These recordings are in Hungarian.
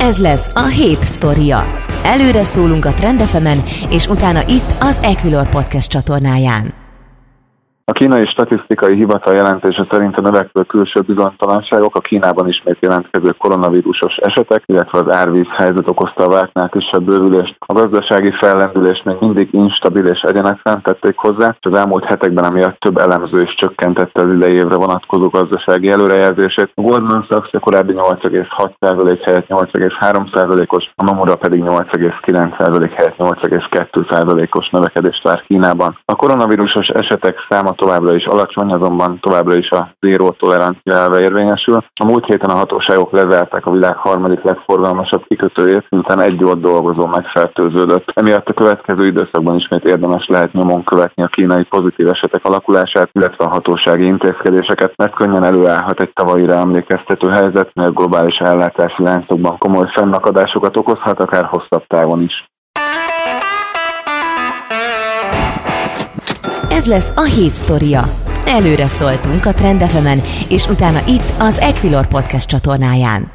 Ez lesz a hét sztoria. Előre szólunk a Trendefemen, és utána itt az Equilor Podcast csatornáján. A kínai statisztikai hivatal jelentése szerint a növekvő külső bizonytalanságok a Kínában ismét jelentkező koronavírusos esetek, illetve az árvíz helyzet okozta a vártnál kisebb bővülést. A gazdasági fellendülést még mindig instabil és egyenesen tették hozzá, és az elmúlt hetekben emiatt több elemző is csökkentette az idei évre vonatkozó gazdasági előrejelzését. A Goldman Sachs a korábbi 8,6% helyett 8,3%-os, a Nomura pedig 8,9% helyett 8,2%-os növekedést vár Kínában. A koronavírusos esetek száma továbbra is alacsony, azonban továbbra is a zéró tolerancia elve érvényesül. A múlt héten a hatóságok lezárták a világ harmadik legforgalmasabb kikötőjét, miután egy ott dolgozó megfertőződött. Emiatt a következő időszakban ismét érdemes lehet nyomon követni a kínai pozitív esetek alakulását, illetve a hatósági intézkedéseket, mert könnyen előállhat egy tavalyira emlékeztető helyzet, mert globális ellátási láncokban komoly fennakadásokat okozhat, akár hosszabb távon is. Ez lesz a hét sztoria. Előre szóltunk a Trendefemen, és utána itt az Equilor Podcast csatornáján.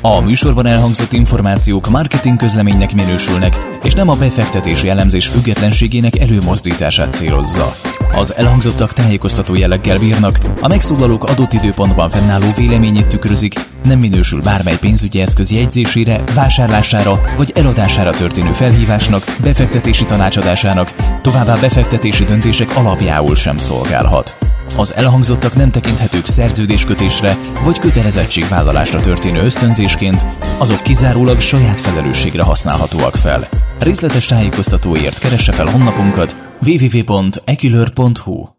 A műsorban elhangzott információk marketing közleménynek minősülnek, és nem a befektetési elemzés függetlenségének előmozdítását célozza. Az elhangzottak tájékoztató jelleggel bírnak, a megszólalók adott időpontban fennálló véleményét tükrözik, nem minősül bármely pénzügyi eszköz jegyzésére, vásárlására vagy eladására történő felhívásnak, befektetési tanácsadásának, továbbá befektetési döntések alapjául sem szolgálhat. Az elhangzottak nem tekinthetők szerződéskötésre vagy kötelezettségvállalásra történő ösztönzésként, azok kizárólag saját felelősségre használhatóak fel. Részletes tájékoztatóért keresse fel honlapunkat www.ekilör.hu